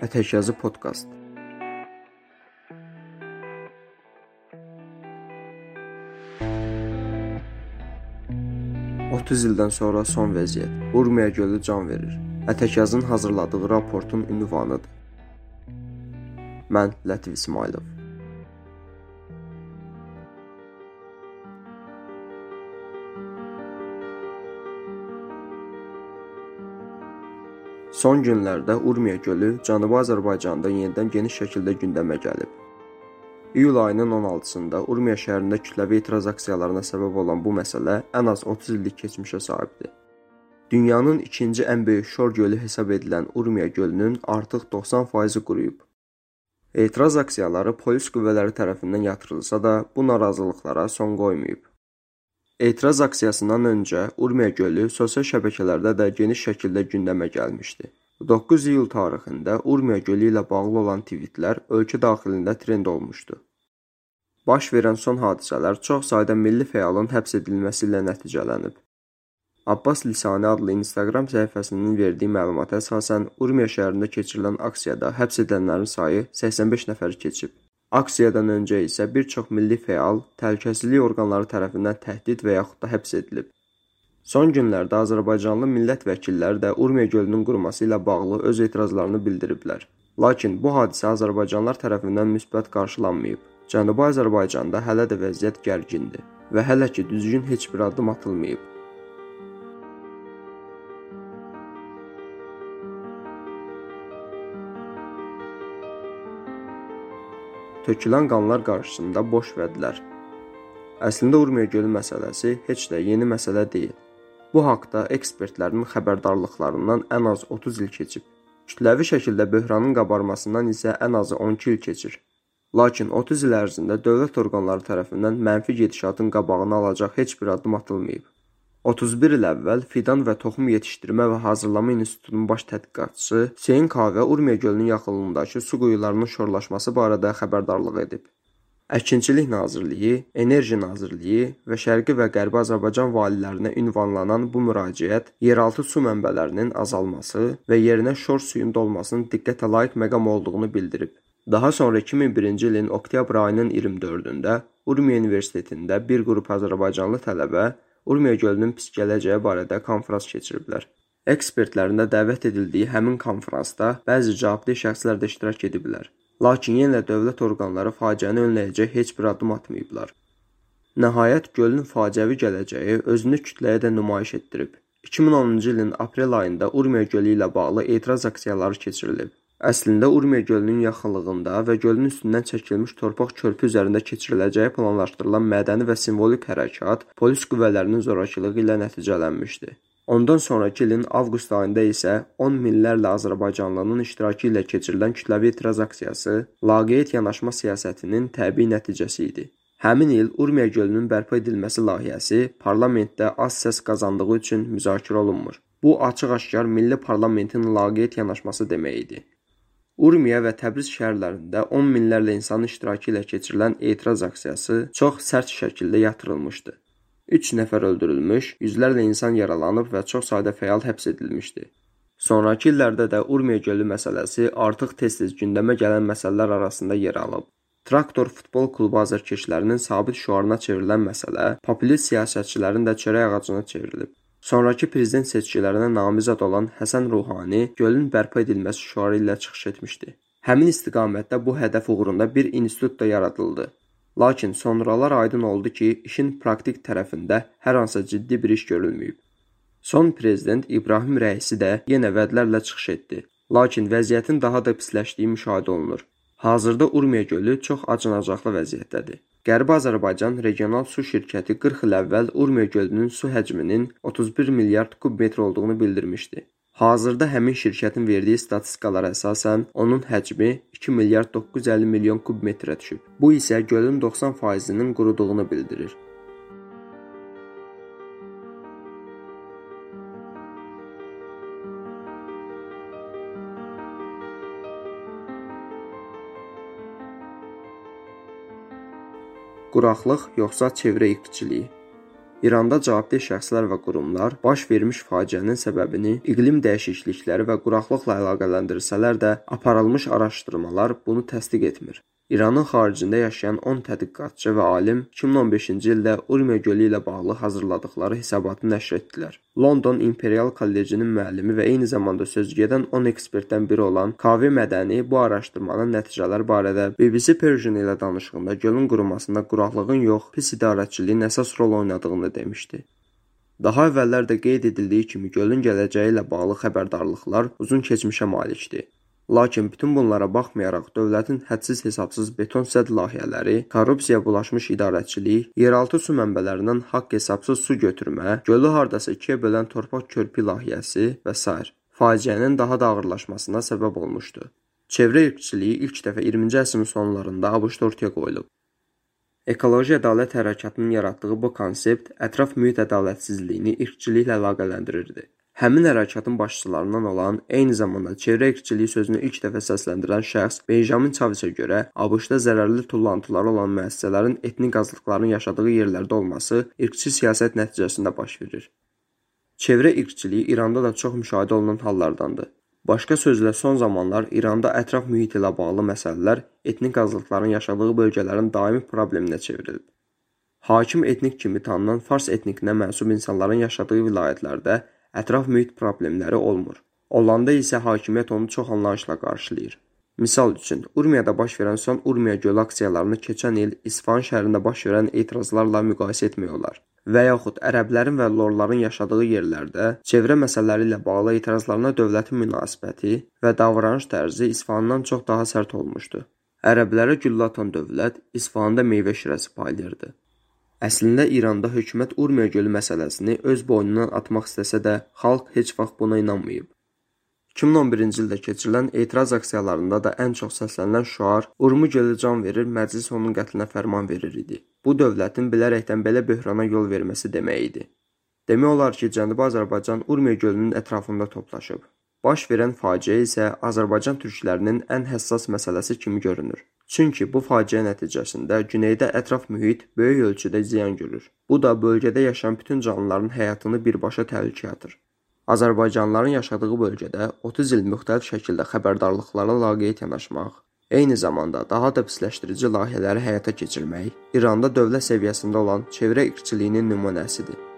Ətəkyazı podkast. Otuz ildən sonra son vəziyyət. Urmiya gölü can verir. Ətəkyazın hazırladığı raportun ünvanıdır. Mən Lətif İsmailov. Son günlərdə Urmiya gölü Cənubi Azərbaycanda yenidən geniş şəkildə gündəmə gəlib. İyul ayının 16-sında Urmiya şəhərində kütləvi etiraz aksiyalarına səbəb olan bu məsələ ən az 30 illik keçmişə sahibdir. Dünyanın ikinci ən böyük şor gölü hesab edilən Urmiya gölünün artıq 90% quruyub. Etiraz aksiyaları polis qüvvələri tərəfindən yatırılsa da, bu narazılıqlara son qoymayıb. Etiraz aksiyasından öncə Urmiya gölü sosial şəbəkələrdə də geniş şəkildə gündəmə gəlmişdi. 9 iyul tarixində Urmiya gölü ilə bağlı olan tweetlər ölkə daxilində trend olmuşdu. Baş verən son hadisələr çox sayda milli fəalın həbs edilməsi ilə nəticələnib. Abbas Lisani adlı Instagram səhifəsinin verdiyi məlumata əsasən Urmiya şəhərində keçirilən aksiyada həbs edilənlərin sayı 85 nəfəri keçib. Aksiyadan öncə isə bir çox milli fəal təhlükəsizlik orqanları tərəfindən təhdid və yaxud da həbs edilib. Son günlərdə Azərbaycanlı millət vəkilləri də Urmiya gölünün quruması ilə bağlı öz etirazlarını bildiriblər. Lakin bu hadisə Azərbaycanlılar tərəfindən müsbət qarşılanmayıb. Cənubi Azərbaycanda hələ də vəziyyət gərgindir və hələ ki düzgün heç bir addım atılmayıb. Tökülən qanlar qarşısında boş vədlər. Əslində Urmiya gölü məsələsi heç də yeni məsələ deyil. Bu haqqda ekspertlərin xəbərdarlıqlarından ən az 30 il keçib. Kütləvi şəkildə böhranın qabarmasından isə ən azı 12 il keçir. Lakin 30 il ərzində dövlət orqanları tərəfindən mənfi gedişatın qabağını alacaq heç bir addım atılmayıb. 31 il əvvəl Fidan və Toxum Yetişdirmə və Hazırlama İnstitutunun baş tədqiqatçısı Hüseyn Kavə Urmiya gölünün yaxınlığındakı su quyularının şorlaşması barədə xəbərdarlıq edib. Əkinçilik Nazirliyi, Enerji Nazirliyi və Şərqi və Qərbi Azərbaycan valilərinə ünvanlanan bu müraciət yeraltı su mənbələrinin azalması və yerinə şor suyun dolmasının diqqətə layiq məqam olduğunu bildirib. Daha sonra 2001-ci ilin oktyabr ayının 24-də Urmiya Universitetində bir qrup azərbaycanlı tələbə Urmiya gölünün pis gələcəyi barədə konfrans keçiriblər. Ekspertlərin də dəvət edildiyi həmin konfransda bəzi cavabdeh şəxslər də iştirak ediblər. Lakin yenə dövlət orqanları faciəni önləyəcək heç bir addım atmayıblar. Nəhayət gölün faciəvi gələcəyi özünü kütləyə də nümayiş etdirib. 2010-cu ilin aprel ayında Urmiya gölü ilə bağlı etiraz aksiyaları keçirilib. Əslində Urmiya gölünün yaxınlığında və gölün üstündən çəkilmiş torpaq körpü üzərində keçiriləcəyi planlaşdırılan mədəni və simvolik hərəkat polis qüvvələrinin zorakılığı ilə nəticələnmişdi. Ondan sonrakı ilin avqust ayında isə 10 minlərlə azərbaycanlının iştirakı ilə keçirilən kütləvi etiraz aksiyası laqeyd yanaşma siyasətinin təbii nəticəsi idi. Həmin il Urmiya gölünün bərpa edilməsi layihəsi parlamentdə az səs qazandığı üçün müzakirə olunmur. Bu açıq-aşkar milli parlamentin laqeyd yanaşması demək idi. Urmiya və Təbriz şəhərlərində 10 minlərlə insanın iştirakı ilə keçirilən etiraz aksiyası çox sərt şəkildə yatırılmışdı. 3 nəfər öldürülmüş, yüzlərlə insan yaralanıb və çox sayda fəal həbs edilmişdi. Sonrakı illərdə də Urmiya gölü məsələsi artıq tez-tez gündəmə gələn məsələlər arasında yer alıb. Traktor futbol klubu azarkeşlərinin sabit şüarına çevrilən məsələ populist siyasətçilərin də çörək ağacına çevrilib. Sonrakı prezident seçkilərinə namizəd olan Həsən Ruhani gölün bərpa edilməsi şüarı ilə çıxış etmişdi. Həmin istiqamətdə bu hədəf uğrunda bir institut da yaradıldı. Lakin sonralar aydın oldu ki, işin praktik tərəfində hər hansı ciddi bir iş görülməyib. Son prezident İbrahim Rəisi də yenə vədlərlə çıxış etdi. Lakin vəziyyətin daha da pisləşdiyi müşahidə olunur. Hazırda Urmiya gölü çox acınacaqlı vəziyyətdədir. Qərbi Azərbaycan Regional Su Şirkəti 40 il əvvəl Urmiya gölünün su həcminin 31 milyard kub metr olduğunu bildirmişdi. Hazırda həmin şirkətin verdiyi statistikalara əsasən onun həcmi 2 milyard 950 milyon kub metrə düşüb. Bu isə gölün 90%-nin quruduğunu bildirir. Quraqlıq yoxsa çevrə irqçiliyi? İranda cavabdeh şəxslər və qurumlar baş vermiş faciənin səbəbini iqlim dəyişiklikləri və quraqlıqla əlaqələndirsələr də, aparılmış araşdırmalar bunu təsdiq etmir. İranın xaricində yaşayan 10 tədqiqatçı və alim 2015-ci ildə Urmiya gölü ilə bağlı hazırladıqları hesabatı nəşr etdilər. London İmperial Kollecinin müəllimi və eyni zamanda sözügedən 10 ekspertdən biri olan Kavi Mədəni bu araşdırmanın nəticələri barədə BBC Persian ilə danışığında gölün qurumasında quraqlığın yox, pis idarəçiliyin əsas rol oynadığını demişdi. Daha əvvəllər də qeyd edildiyi kimi gölün gələcəyi ilə bağlı xəbərdarlıqlar uzun keçmişə malikdir. Lakin bütün bunlara baxmayaraq dövlətin hədsiz hesabsız beton sədd layihələri, korrupsiyaya bulaşmış idarəçilik, yeraltı su mənbələrindən haqq hesabsız su götürmə, gölü hardasa ikiyə bölən torpaq körpü layihəsi və s. faciənin daha da ağırlaşmasına səbəb olmuşdu. Çevrə irqçiliyi ilk dəfə 20-ci əsrin sonlarında ABŞ-da ortaya qoyulub. Ekoloji ədalət hərəkatının yaratdığı bu konsept ətraf mühit ədalətsizliyini irqçiliklə əlaqələndirirdi. Həmin hərəkatın başçılarından olan, eyni zamanda çevrə irqçiliyi sözünü ilk dəfə səsləndirən şəxs Benjamin Chavezə görə ABŞ-da zərərli tullantıları olan müəssisələrin etnik azlıqların yaşadığı yerlərdə olması irqçi siyasət nəticəsində baş verir. Çevrə irqçiliyi İranda da çox müşahidə olunan hallardandır. Başqa sözlə son zamanlar İranda ətraf mühit ilə bağlı məsələlər etnik azlıqların yaşadığı bölgələrin daimi probleminə çevrilib. Hakim etnik kimi tanınan fars etnikinə mənsub insanların yaşadığı vilayətlərdə ətraf mühit problemləri olmur. Olanda isə hakimiyyət onu çox anlayışla qarşılayır. Misal üçün, Urmiyada baş verən son Urmiya gölü aksiyalarını keçən il İsfahan şəhərində baş verən etirazlarla müqayisə etmək olar. Və yaxud ərəblərin və lorların yaşadığı yerlərdə çevrə məsələləri ilə bağlı etirazlarına dövlətin münasibəti və davranış tərzi İsfahandan çox daha sərt olmuşdu. Ərəblərə güllə atan dövlət İsfahanda meyvə şirəsi paylayırdı. Əslində İranda hökumət Urmiya gölü məsələsini öz boynundan atmaq istəsə də, xalq heç vaxt buna inanmayıb. 2011-ci ildə keçirilən etiraz aksiyalarında da ən çox səslənilən şüar Urmu gölü can verir, məclis onun qətlinə fərman verir idi. Bu dövlətin bilərəkdən belə böhrana yol verməsi demək idi. Demək olar ki, Cənubi Azərbaycan Urmiya gölünün ətrafında toplaşıb. Baş verən faciə isə Azərbaycan türklərinin ən həssas məsələsi kimi görünür. Çünki bu faciə nəticəsində güneydə ətraf mühit böyük ölçüdə ziyan görür. Bu da bölgədə yaşayan bütün canlıların həyatını birbaşa təhlükəyə atır. Azərbaycanlıların yaşadığı bölgədə 30 il müxtəlif şəkildə xəbərdarlıqlara laqeyd yanaşmaq, eyni zamanda daha da pisləşdirici layihələri həyata keçirmək İranda dövlət səviyyəsində olan çevrə irqçiliyinin nümunəsidir.